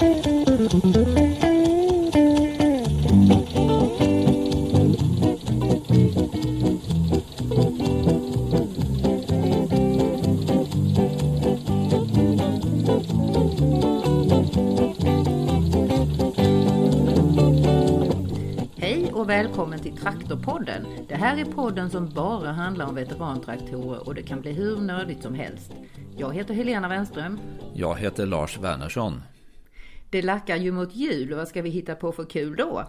Hej och välkommen till Traktorpodden. Det här är podden som bara handlar om veterantraktorer och det kan bli hur nördigt som helst. Jag heter Helena Wenström. Jag heter Lars Wernersson. Det lackar ju mot jul och vad ska vi hitta på för kul då?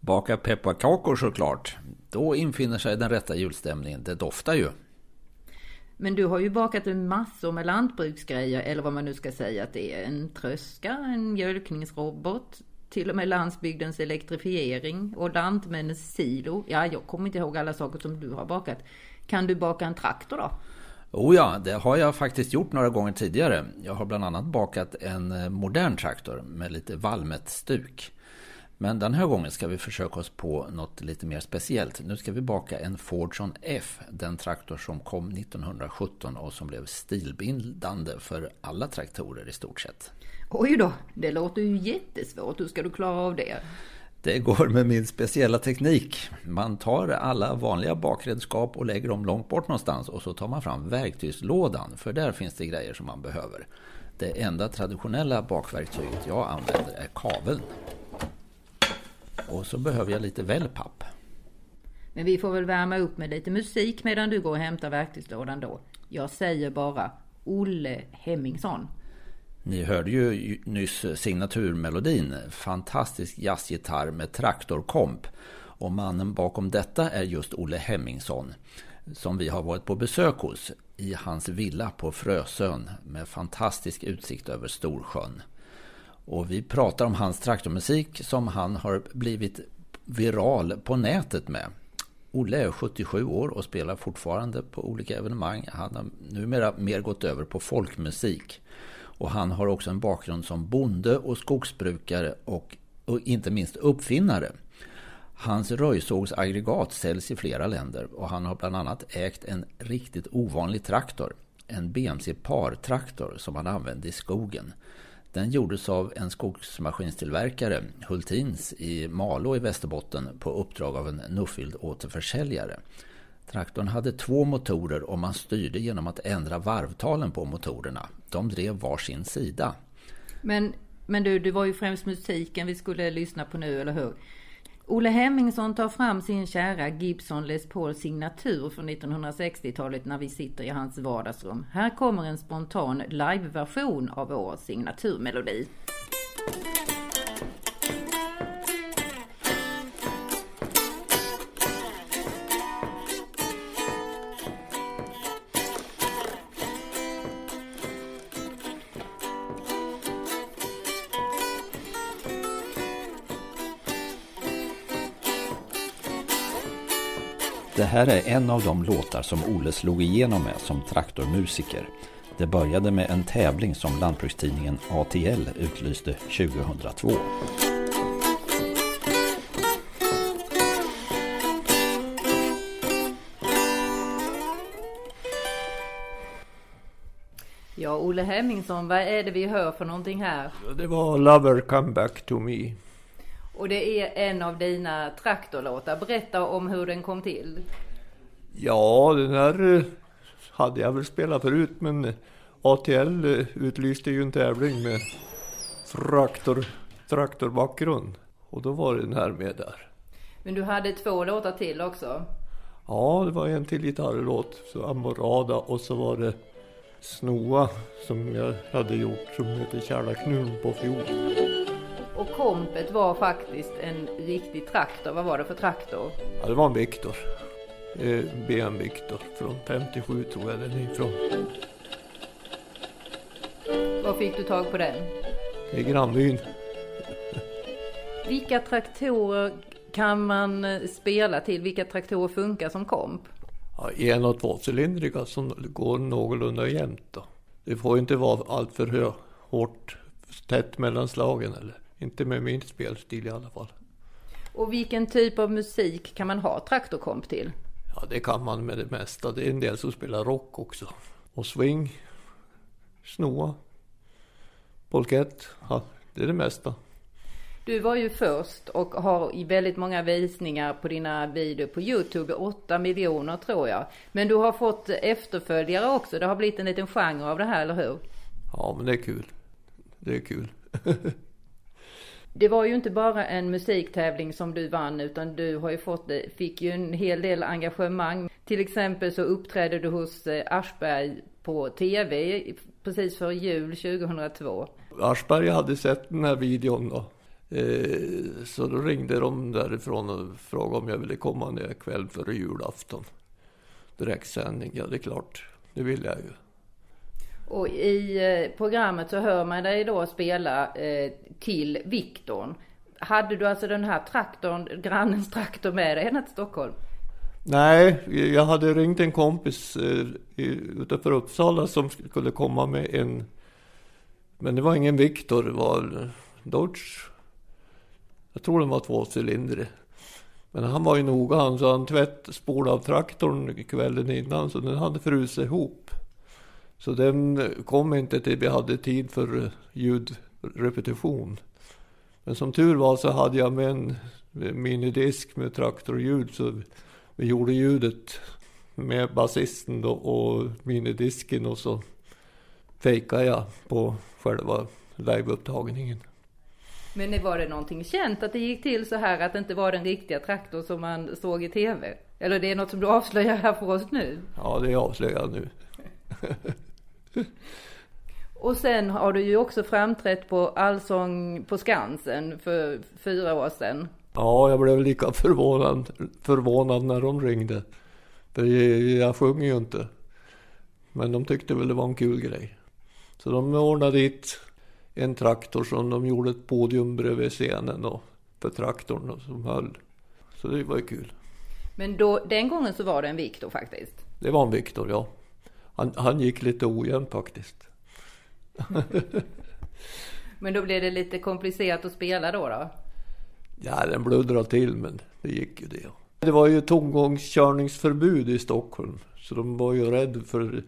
Baka pepparkakor såklart. Då infinner sig den rätta julstämningen. Det doftar ju. Men du har ju bakat en massor med lantbruksgrejer eller vad man nu ska säga att det är. En tröska, en mjölkningsrobot, till och med landsbygdens elektrifiering och lantmännens silo. Ja, jag kommer inte ihåg alla saker som du har bakat. Kan du baka en traktor då? Oh ja, det har jag faktiskt gjort några gånger tidigare. Jag har bland annat bakat en eh, modern traktor med lite Valmet-stuk. Men den här gången ska vi försöka oss på något lite mer speciellt. Nu ska vi baka en Fordson F, den traktor som kom 1917 och som blev stilbildande för alla traktorer i stort sett. Oj då, det låter ju jättesvårt. Hur ska du klara av det? Det går med min speciella teknik. Man tar alla vanliga bakredskap och lägger dem långt bort någonstans och så tar man fram verktygslådan för där finns det grejer som man behöver. Det enda traditionella bakverktyget jag använder är kaveln. Och så behöver jag lite wellpapp. Men vi får väl värma upp med lite musik medan du går och hämtar verktygslådan då. Jag säger bara Olle Hemmingsson. Ni hörde ju nyss signaturmelodin. Fantastisk jazzgitarr med traktorkomp. Och mannen bakom detta är just Olle Hemmingsson. Som vi har varit på besök hos i hans villa på Frösön med fantastisk utsikt över Storsjön. Och vi pratar om hans traktormusik som han har blivit viral på nätet med. Olle är 77 år och spelar fortfarande på olika evenemang. Han har numera mer gått över på folkmusik. Och han har också en bakgrund som bonde och skogsbrukare och, och inte minst uppfinnare. Hans röjsågsaggregat säljs i flera länder och han har bland annat ägt en riktigt ovanlig traktor. En BMC Par-traktor som han använde i skogen. Den gjordes av en skogsmaskinstillverkare, Hultins, i Malå i Västerbotten på uppdrag av en Nuffield återförsäljare. Traktorn hade två motorer och man styrde genom att ändra varvtalen på motorerna. De drev var sin sida. Men, men du, det var ju främst musiken vi skulle lyssna på nu, eller hur? Olle Hemmingsson tar fram sin kära Gibson Les Paul signatur från 1960-talet när vi sitter i hans vardagsrum. Här kommer en spontan liveversion av vår signaturmelodi. Det här är en av de låtar som Olle slog igenom med som traktormusiker. Det började med en tävling som lantbrukstidningen ATL utlyste 2002. Ja, Olle Hemmingsson, vad är det vi hör för någonting här? Det var Lover Come Back To Me. Och det är en av dina traktorlåtar. Berätta om hur den kom till. Ja, den här eh, hade jag väl spelat förut men ATL eh, utlyste ju en tävling med traktor, traktorbakgrund. Och då var den här med där. Men du hade två låtar till också? Ja, det var en till gitarrlåt, så Amorada och så var det Snoa som jag hade gjort som heter Kärlaknul på fiol. Och kompet var faktiskt en riktig traktor. Vad var det för traktor? Ja, det var en Victor. Eh, BM Victor från 57 tror jag den är ifrån. Var fick du tag på den? Är grannbyn. Vilka traktorer kan man eh, spela till? Vilka traktorer funkar som komp? Ja, en och tvåcylindriga som går någorlunda jämnt då. Det får inte vara alltför hårt tätt mellan slagen eller inte med min spelstil i alla fall. Och vilken typ av musik kan man ha traktorkomp till? Ja, det kan man med det mesta. Det är en del som spelar rock också. Och swing, snoa, polkett. Ja, det är det mesta. Du var ju först och har i väldigt många visningar på dina videor på Youtube, 8 miljoner tror jag. Men du har fått efterföljare också, det har blivit en liten genre av det här, eller hur? Ja, men det är kul. Det är kul. Det var ju inte bara en musiktävling som du vann utan du har ju fått, fick ju en hel del engagemang. Till exempel så uppträdde du hos eh, Aschberg på TV precis före jul 2002. Aschberg hade sett den här videon då. Eh, så då ringde de därifrån och frågade om jag ville komma ner kväll före julafton. Direktsändning, ja det är klart, det ville jag ju. Och i eh, programmet så hör man dig då spela eh, till Viktorn. Hade du alltså den här traktorn, grannens traktor med dig ända till Stockholm? Nej, jag hade ringt en kompis eh, utanför Uppsala som skulle komma med en, men det var ingen Viktor, det var Dodge. Jag tror den var tvåcylindrig. Men han var ju noga han, så han tvättspolade av traktorn kvällen innan så den hade frusit ihop. Så den kom inte till vi hade tid för ljudrepetition. Men som tur var så hade jag med en minidisk med traktorljud så vi gjorde ljudet med basisten då och minidisken och så fejkade jag på själva liveupptagningen. Men var det någonting känt att det gick till så här att det inte var den riktiga traktorn som man såg i tv? Eller det är något som du avslöjar här för oss nu? Ja, det är avslöjat nu. Och sen har du ju också framträtt på Allsång på Skansen för fyra år sedan. Ja, jag blev lika förvånad, förvånad när de ringde. För jag sjunger ju inte. Men de tyckte väl det var en kul grej. Så de ordnade dit en traktor som de gjorde ett podium bredvid scenen och för traktorn som höll. Så det var ju kul. Men då, den gången så var det en Viktor faktiskt? Det var en Viktor, ja. Han, han gick lite ojämnt faktiskt. men då blev det lite komplicerat att spela då? då? Ja, den bluddrade till men det gick ju det. Det var ju tomgångskörningsförbud i Stockholm. Så de var ju rädda för,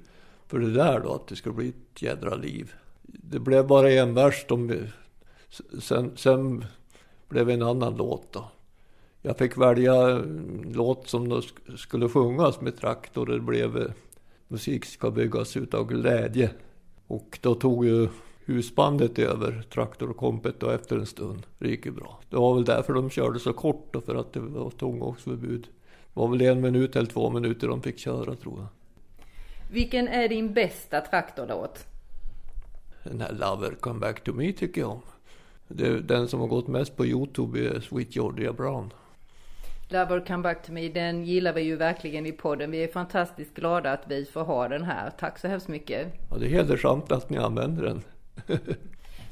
för det där då, att det skulle bli ett jädra liv. Det blev bara en vers. De, sen, sen blev en annan låt då. Jag fick välja en låt som skulle sjungas med traktor. Det blev musik ska byggas utav glädje. Och då tog ju husbandet över traktorkompet och efter en stund. Det gick ju bra. Det var väl därför de körde så kort då, för att det var tomgångsförbud. Det var väl en minut eller två minuter de fick köra tror jag. Vilken är din bästa traktorlåt? Den här Lover Come Back To Me tycker jag om. Den som har gått mest på Youtube är Sweet Georgia Brown. Lover Come Back To Me, den gillar vi ju verkligen i podden. Vi är fantastiskt glada att vi får ha den här. Tack så hemskt mycket. Ja, det är hedersamt att ni använder den.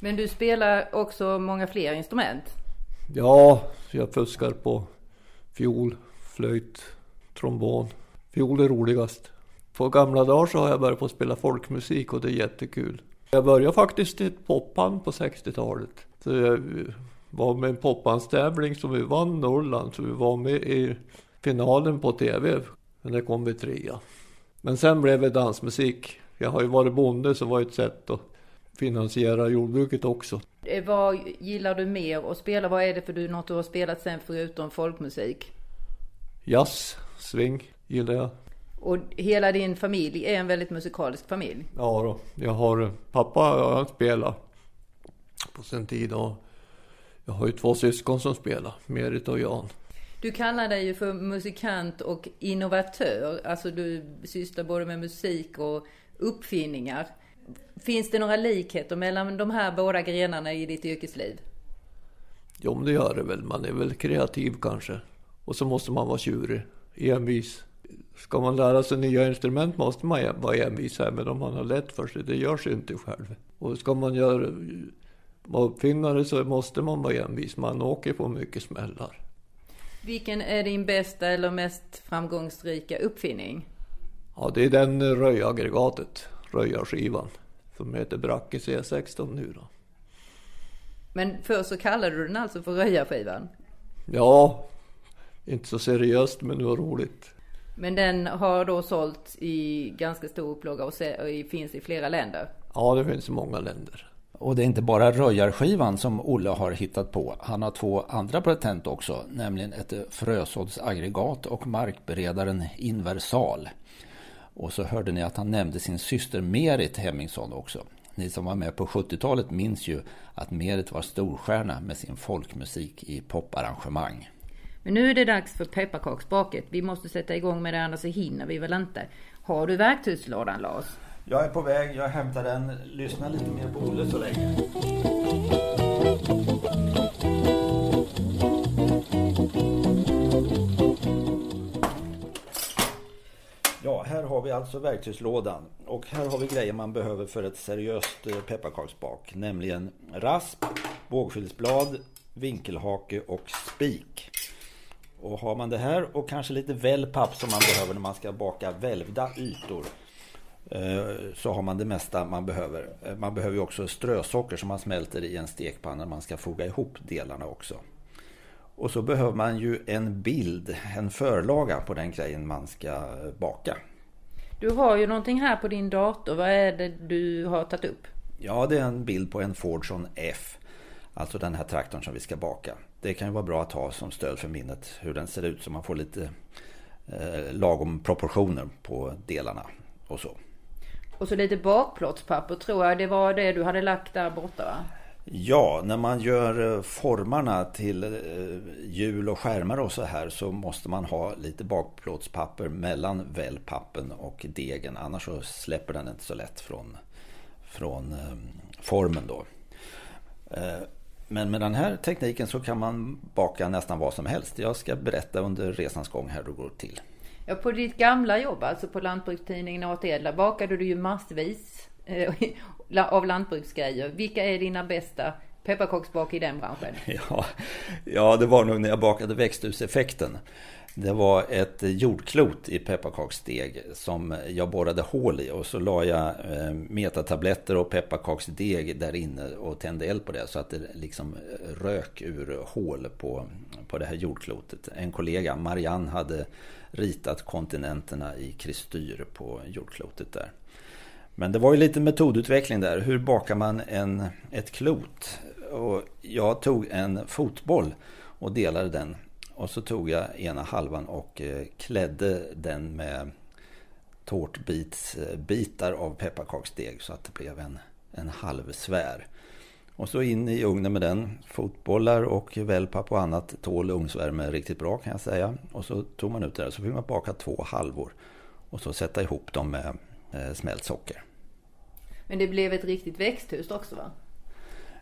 Men du spelar också många fler instrument? Ja, jag fuskar på fiol, flöjt, trombon. Fiol är roligast. På gamla dagar så har jag börjat på att spela folkmusik och det är jättekul. Jag började faktiskt i ett popband på 60-talet. Så jag var med en popbandstävling som vi vann Norrland. Så vi var med i finalen på TV. Men där kom vi trea. Men sen blev det dansmusik. Jag har ju varit bonde så var ett sätt att finansiera jordbruket också. Eh, vad gillar du mer att spela? Vad är det för du, något du har spelat sen förutom folkmusik? Jazz, swing gillar jag. Och hela din familj är en väldigt musikalisk familj? Ja då. Jag har pappa har spelat på sin tid och jag har ju två syskon som spelar, Merit och Jan. Du kallar dig ju för musikant och innovatör. Alltså du sysslar både med musik och uppfinningar. Finns det några likheter mellan de här båda grenarna i ditt yrkesliv? Jo, men det gör det väl. Man är väl kreativ kanske. Och så måste man vara tjurig, envis. Ska man lära sig nya instrument måste man vara envis här, men om man har lätt för sig, det gör sig inte själv. Och ska man göra, uppfinnare så måste man vara envis, man åker på mycket smällar. Vilken är din bästa eller mest framgångsrika uppfinning? Ja, det är den röjaggregatet, röjarskivan, som heter Bracke C16 nu då. Men först så kallade du den alltså för röjarskivan? Ja, inte så seriöst men det var roligt. Men den har då sålt i ganska stor upplaga och finns i flera länder? Ja, det finns i många länder. Och det är inte bara röjarskivan som Olle har hittat på. Han har två andra patent också, nämligen ett frösåddsaggregat och markberedaren Inversal. Och så hörde ni att han nämnde sin syster Merit Hemmingsson också. Ni som var med på 70-talet minns ju att Merit var storstjärna med sin folkmusik i poparrangemang. Men nu är det dags för pepparkaksbaket. Vi måste sätta igång med det annars så hinner vi väl inte. Har du verktygslådan Lars? Jag är på väg, jag hämtar den. Lyssna lite mer på Olle så länge. Ja, här har vi alltså verktygslådan. Och här har vi grejer man behöver för ett seriöst eh, pepparkaksbak. Nämligen rasp, bågskylsblad, vinkelhake och spik. Och har man det här och kanske lite wellpapp som man behöver när man ska baka välvda ytor. Eh, så har man det mesta man behöver. Eh, man behöver också strösocker som man smälter i en stekpanna när man ska foga ihop delarna också. Och så behöver man ju en bild, en förlaga på den grejen man ska baka. Du har ju någonting här på din dator. Vad är det du har tagit upp? Ja, det är en bild på en Fordson F. Alltså den här traktorn som vi ska baka. Det kan ju vara bra att ha som stöd för minnet hur den ser ut så man får lite eh, lagom proportioner på delarna och så. Och så lite bakplåtspapper tror jag det var det du hade lagt där borta va? Ja, när man gör eh, formarna till eh, hjul och skärmar och så här så måste man ha lite bakplåtspapper mellan wellpappen och degen. Annars så släpper den inte så lätt från, från eh, formen då. Men med den här tekniken så kan man baka nästan vad som helst. Jag ska berätta under resans gång här hur det går till. Ja, på ditt gamla jobb, alltså på lantbrukstidningen ATL, där bakade du ju massvis eh, av lantbruksgrejer. Vilka är dina bästa pepparkaksbak i den branschen? Ja, ja, det var nog när jag bakade växthuseffekten. Det var ett jordklot i pepparkaksdeg som jag borrade hål i och så la jag eh, metatabletter och pepparkaksdeg där inne och tände eld på det så att det liksom rök ur hål på, på det här jordklotet. En kollega, Marianne, hade ritat kontinenterna i kristyr på jordklotet där. Men det var ju lite metodutveckling där. Hur bakar man en, ett klot? Och jag tog en fotboll och delade den. Och så tog jag ena halvan och eh, klädde den med tårtbitsbitar eh, av pepparkaksdeg så att det blev en, en halv svär. Och så in i ugnen med den. Fotbollar och wellpapp och annat tål ugnsvärme riktigt bra kan jag säga. Och så tog man ut det där. Så fick man baka två halvor. Och så sätta ihop dem med eh, smält socker. Men det blev ett riktigt växthus också va?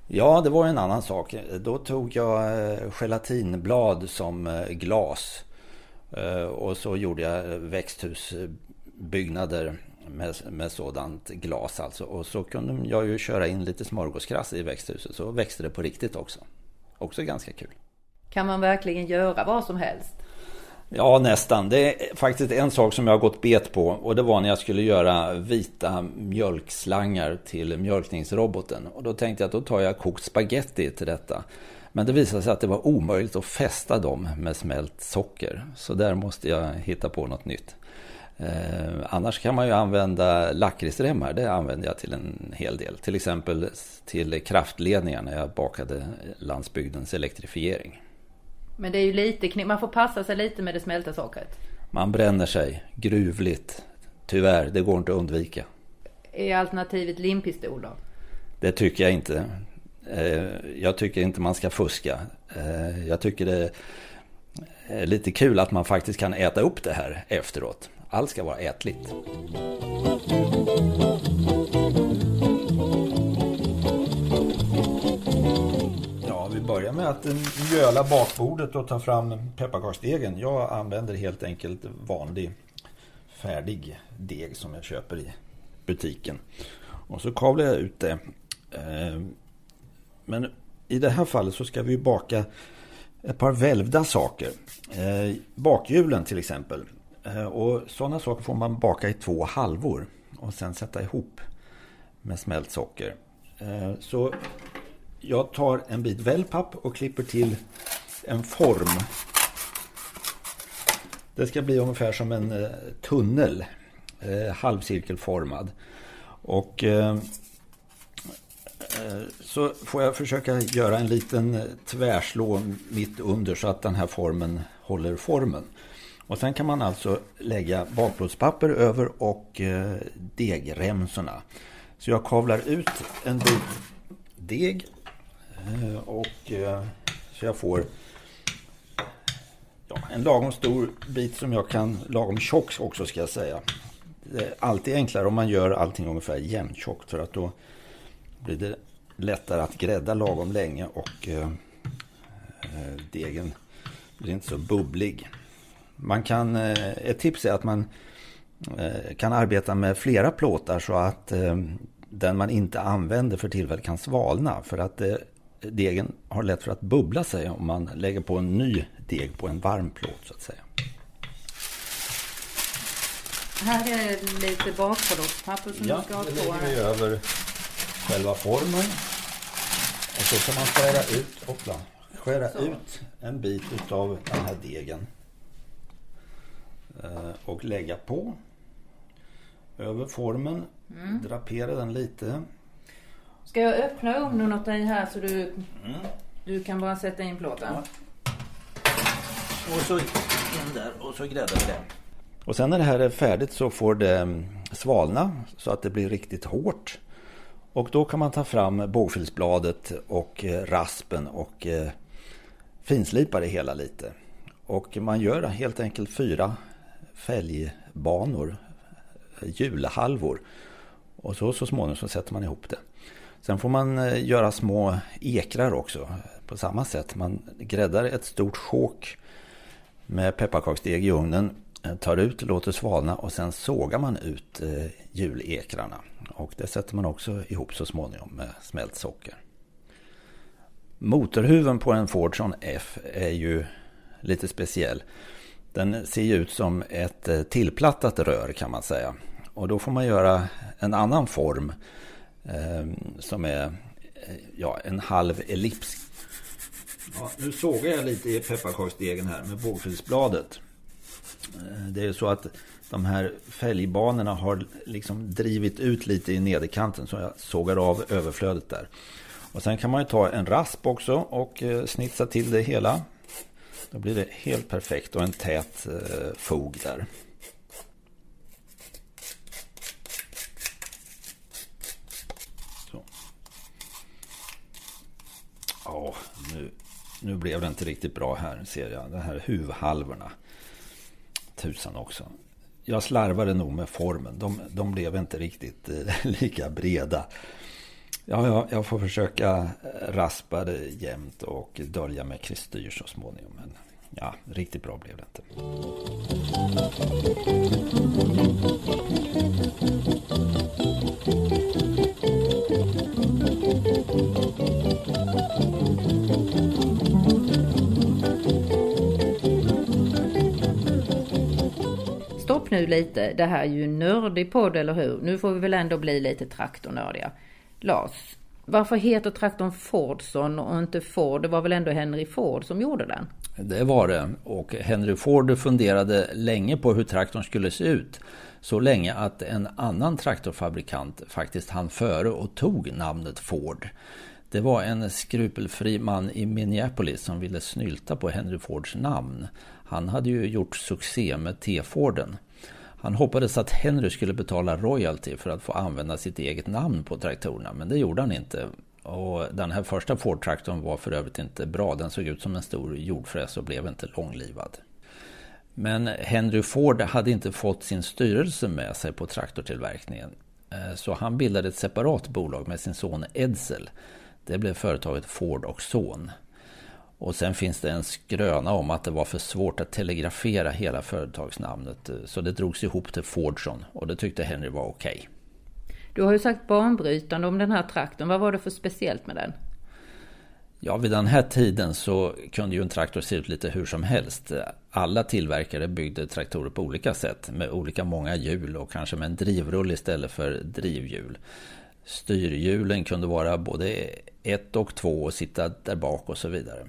Ja, det var en annan sak. Då tog jag eh, gelatinblad som eh, glas. Eh, och så gjorde jag växthusbyggnader med, med sådant glas alltså. Och så kunde jag ju köra in lite smörgåskrass i växthuset så växte det på riktigt också. Också ganska kul. Kan man verkligen göra vad som helst? Ja, nästan. Det är faktiskt en sak som jag har gått bet på och det var när jag skulle göra vita mjölkslangar till mjölkningsroboten. Och då tänkte jag att då tar jag kokt spaghetti till detta. Men det visade sig att det var omöjligt att fästa dem med smält socker. Så där måste jag hitta på något nytt. Eh, annars kan man ju använda lakritsremmar. Det använder jag till en hel del. Till exempel till kraftledningar när jag bakade landsbygdens elektrifiering. Men det är ju lite Man får passa sig lite med det smälta sockret. Man bränner sig gruvligt. Tyvärr, det går inte att undvika. Är alternativet limpistol då? Det tycker jag inte. Eh, jag tycker inte man ska fuska. Eh, jag tycker det är lite kul att man faktiskt kan äta upp det här efteråt. Allt ska vara ätligt. Börja börjar med att eh, mjöla bakbordet och ta fram pepparkaksdegen. Jag använder helt enkelt vanlig färdig deg som jag köper i butiken. Och så kavlar jag ut det. Eh, men i det här fallet så ska vi baka ett par välvda saker. Eh, bakhjulen till exempel. Och sådana saker får man baka i två halvor och sen sätta ihop med smält socker. Så jag tar en bit wellpapp och klipper till en form. Det ska bli ungefär som en eh, tunnel, eh, halvcirkelformad. Och eh, så får jag försöka göra en liten tvärslå mitt under så att den här formen håller formen. Och sen kan man alltså lägga bakplåtspapper över och degremsorna. Så jag kavlar ut en bit deg Eh, och eh, så jag får ja, en lagom stor bit som jag kan, lagom tjock också ska jag säga. Det är alltid enklare om man gör allting ungefär jämntjockt för att då blir det lättare att grädda lagom länge och eh, eh degen blir inte så bubblig. Man kan, eh, ett tips är att man eh, kan arbeta med flera plåtar så att den man inte använder för tillfället kan svalna. För att det degen har lätt för att bubbla sig om man lägger på en ny deg på en varm plåt så att säga. Här är lite bakprodukspapper som ja, du ska ha på. Ja, det lägger vi över själva formen. Och så kan man skära ut, hoppla, skära så. ut en bit av den här degen. Eh, och lägga på. Över formen. Mm. Drapera den lite. Ska jag öppna ugnen åt dig här så du, mm. du kan bara sätta in plåten? Ja. Och så in där och så gräddar vi det. Och sen när det här är färdigt så får det mm, svalna så att det blir riktigt hårt. Och då kan man ta fram bågfilsbladet och eh, raspen och eh, finslipa det hela lite. Och man gör helt enkelt fyra fälgbanor, hjulhalvor. Och så, så småningom så sätter man ihop det. Sen får man eh, göra små ekrar också på samma sätt. Man gräddar ett stort sjok med pepparkaksdeg i ugnen. Eh, tar ut, låter svalna och sen sågar man ut eh, julekrarna. Och det sätter man också ihop så småningom med smält socker. Motorhuven på en Fordson F är ju lite speciell. Den ser ju ut som ett tillplattat rör kan man säga. Och då får man göra en annan form Ehm, som är eh, ja, en halv ellips. Ja, nu sågar jag lite i pepparkaksdegen här med bågfilsbladet. Eh, det är så att de här fälgbanorna har liksom drivit ut lite i nederkanten så jag sågar av överflödet där. Och sen kan man ju ta en rasp också och eh, snitsa till det hela. Då blir det helt perfekt och en tät eh, fog där. Så. Ja, nu, nu blev det inte riktigt bra här ser jag. De här huvhalvorna. Tusan också. Jag slarvade nog med formen. De, de blev inte riktigt eh, lika breda. Ja, ja, jag får försöka eh, raspa det jämnt och dölja med kristyr så småningom. Men ja, riktigt bra blev det inte. Mm. Nu lite, det här är ju en nördig podd eller hur? Nu får vi väl ändå bli lite traktornördiga. Lars, varför heter traktorn Fordson och inte Ford? Det var väl ändå Henry Ford som gjorde den? Det var det. Och Henry Ford funderade länge på hur traktorn skulle se ut. Så länge att en annan traktorfabrikant faktiskt hann före och tog namnet Ford. Det var en skrupelfri man i Minneapolis som ville snylta på Henry Fords namn. Han hade ju gjort succé med T-Forden. Han hoppades att Henry skulle betala royalty för att få använda sitt eget namn på traktorerna, men det gjorde han inte. Och den här första Ford-traktorn var för övrigt inte bra. Den såg ut som en stor jordfräs och blev inte långlivad. Men Henry Ford hade inte fått sin styrelse med sig på traktortillverkningen. Eh, så han bildade ett separat bolag med sin son Edsel. Det blev företaget Ford och Son. Och sen finns det en skröna om att det var för svårt att telegrafera hela företagsnamnet. Så det drogs ihop till Fordson och det tyckte Henry var okej. Okay. Du har ju sagt banbrytande om den här traktorn. Vad var det för speciellt med den? Ja, vid den här tiden så kunde ju en traktor se ut lite hur som helst. Alla tillverkare byggde traktorer på olika sätt med olika många hjul och kanske med en drivrull istället för drivhjul. Styrhjulen kunde vara både ett och två och sitta där bak och så vidare.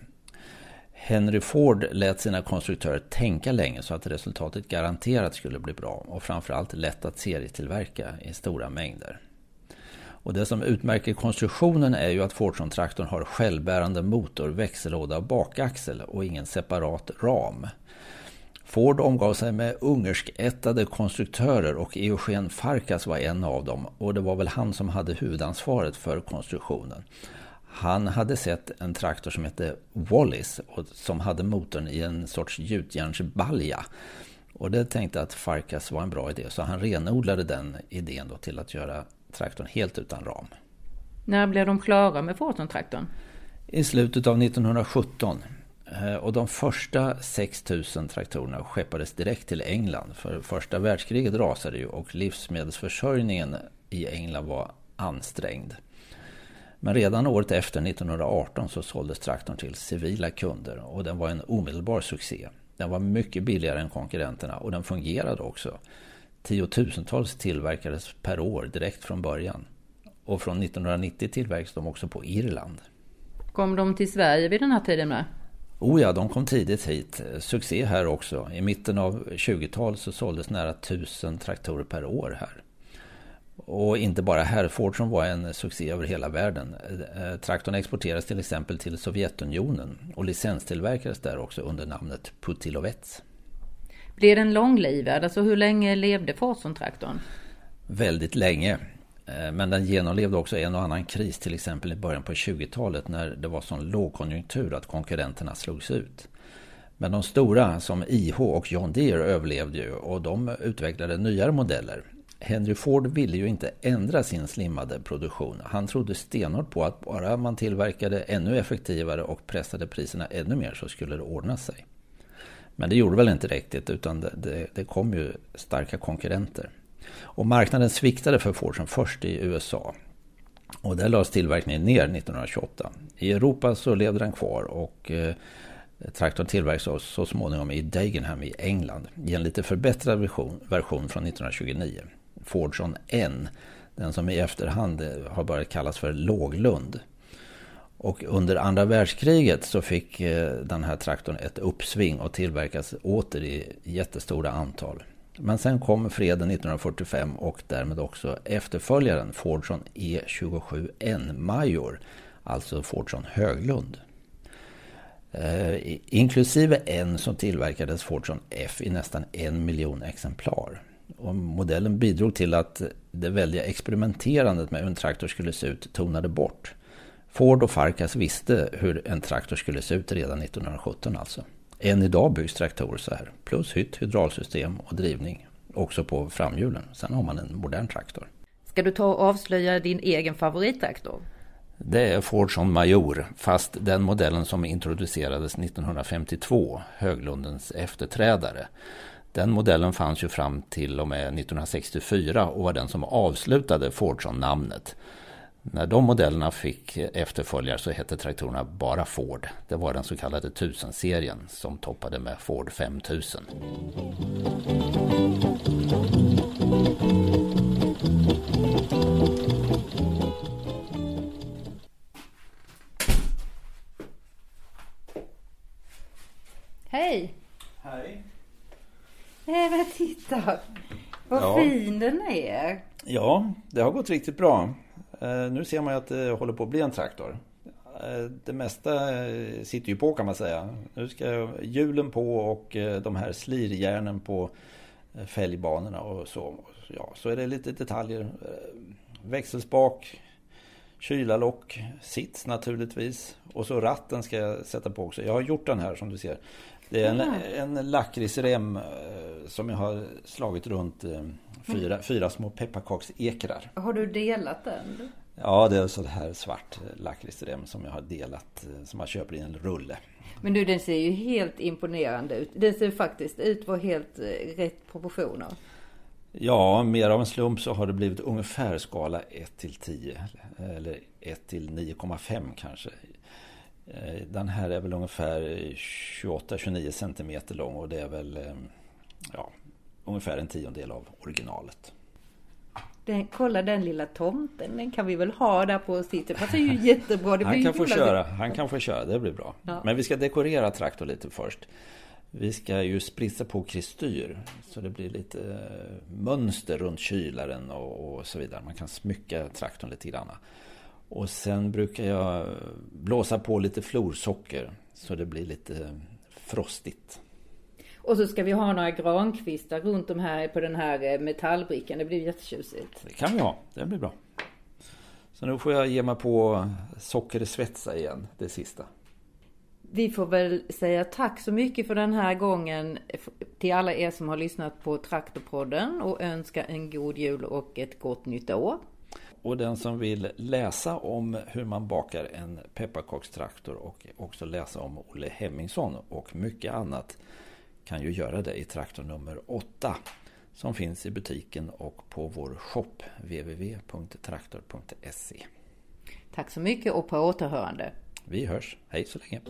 Henry Ford lät sina konstruktörer tänka länge så att resultatet garanterat skulle bli bra och framförallt lätt att serietillverka i stora mängder. Och det som utmärker konstruktionen är ju att Fordson-traktorn har självbärande motor, växellåda och bakaxel och ingen separat ram. Ford omgav sig med ungerskättade konstruktörer och Eugen Farkas var en av dem och det var väl han som hade huvudansvaret för konstruktionen. Han hade sett en traktor som hette Wallis och som hade motorn i en sorts gjutjärnsbalja. Och det tänkte att Farkas var en bra idé så han renodlade den idén då till att göra traktorn helt utan ram. När blev de klara med Forton-traktorn? I slutet av 1917. Eh, och de första 6000 traktorerna skeppades direkt till England. För första världskriget rasade ju och livsmedelsförsörjningen i England var ansträngd. Men redan året efter, 1918, så såldes traktorn till civila kunder och den var en omedelbar succé. Den var mycket billigare än konkurrenterna och den fungerade också. Tiotusentals tillverkades per år direkt från början. Och från 1990 tillverkades de också på Irland. Kom de till Sverige vid den här tiden med? Oh ja, de kom tidigt hit. Succé här också. I mitten av 20-talet så såldes nära 1000 traktorer per år här. Och inte bara här, Ford som var en succé över hela världen. Eh, traktorn exporterades till exempel till Sovjetunionen och licenstillverkades där också under namnet Putilovets. Blev den långlivad? Alltså hur länge levde Fordson-traktorn? Väldigt länge. Eh, men den genomlevde också en och annan kris, till exempel i början på 20-talet när det var sån lågkonjunktur att konkurrenterna slogs ut. Men de stora som IH och John Deere överlevde ju och de utvecklade nyare modeller. Henry Ford ville ju inte ändra sin slimmade produktion. Han trodde stenhårt på att bara man tillverkade ännu effektivare och pressade priserna ännu mer så skulle det ordna sig. Men det gjorde väl inte riktigt utan det, det, det kom ju starka konkurrenter. Och marknaden sviktade för Ford som först i USA. Och där lades tillverkningen ner 1928. I Europa så levde den kvar och eh, traktorn tillverkades så småningom i Dagenham i England i en lite förbättrad version, version från 1929. Fordson N. Den som i efterhand eh, har börjat kallas för Låglund. Och under andra världskriget så fick eh, den här traktorn ett uppsving och tillverkas åter i jättestora antal. Men sen kom freden 1945 och därmed också efterföljaren Fordson E27N Major, alltså Fordson Höglund. Eh, inklusive en som tillverkades Fordson F i nästan en miljon exemplar. Och modellen bidrog till att det väldiga experimenterandet med hur en traktor skulle se ut tonade bort. Ford och Farkas visste hur en traktor skulle se ut redan 1917 alltså. Än idag byggs traktorer så här. Plus hytt, hydraulsystem och drivning. Också på framhjulen. Sen har man en modern traktor. Ska du ta och avslöja din egen favorittraktor? Det är Fordson Major, fast den modellen som introducerades 1952, Höglundens efterträdare. Den modellen fanns ju fram till och med 1964 och var den som avslutade Fordson-namnet. När de modellerna fick efterföljare så hette traktorerna bara Ford. Det var den så kallade 1000-serien som toppade med Ford 5000. Hej! Hej. Nej men titta! Vad Ja. fin den är! Ja, det har gått riktigt bra. Eh, Nu ser man ju att det håller på att bli en traktor. Eh, Det mesta eh, sitter ju på kan man säga. Nu ska hjulen på och de här slirjärnen på fälgbanorna och så. Ja, så är det lite detaljer. Växelspak, kylarlock, sits naturligtvis. Och så ratten ska jag sätta på också. Jag har gjort den här som du ser. Det är en, Ah. en lakritsrem eh, som jag har slagit runt eh, fyra, fyra små pepparkaksekrar. Har du delat den? Ja, det är så här svart eh, lakritsrem som jag har delat, som man köper i en rulle. Men du den ser ju helt imponerande ut. Den ser faktiskt ut på helt rätt proportioner. Ja, mer av en slump så har det blivit ungefär skala 1 till 10 eller 1 till 9,5 kanske. Eh, Den här är väl ungefär 28-29 centimeter lång och det är väl eh, ja, ungefär en tiondel av originalet. Den, kolla den lilla tomten, den kan vi väl ha där på sitt. Det passar ju jättebra. Han kan få köra, han kan få köra, det blir bra. Ja. Men vi ska dekorera traktorn lite först. Vi ska ju spritsa på kristyr så det blir lite eh, mönster runt kylaren och, och så vidare. Man kan smycka traktorn lite grann. Och sen brukar jag blåsa på lite florsocker så det blir lite frostigt. Och så ska vi ha några grankvistar runt om här på den här eh, metallbrickan. Det blir jättetjusigt. Det kan vi ha. Det blir bra. Så nu får jag ge mig på socker i svetsa igen, det sista. Vi får väl säga tack så mycket för den här gången till alla er som har lyssnat på Traktorpodden och önska en god jul och ett gott nytt år. Och den som vill läsa om hur man bakar en pepparkakstraktor och också läsa om Olle Hemmingsson och mycket annat kan ju göra det i traktor nummer 8 som finns i butiken och på vår shop www.traktor.se. Tack så mycket och på återhörande. Vi hörs. Hej så länge.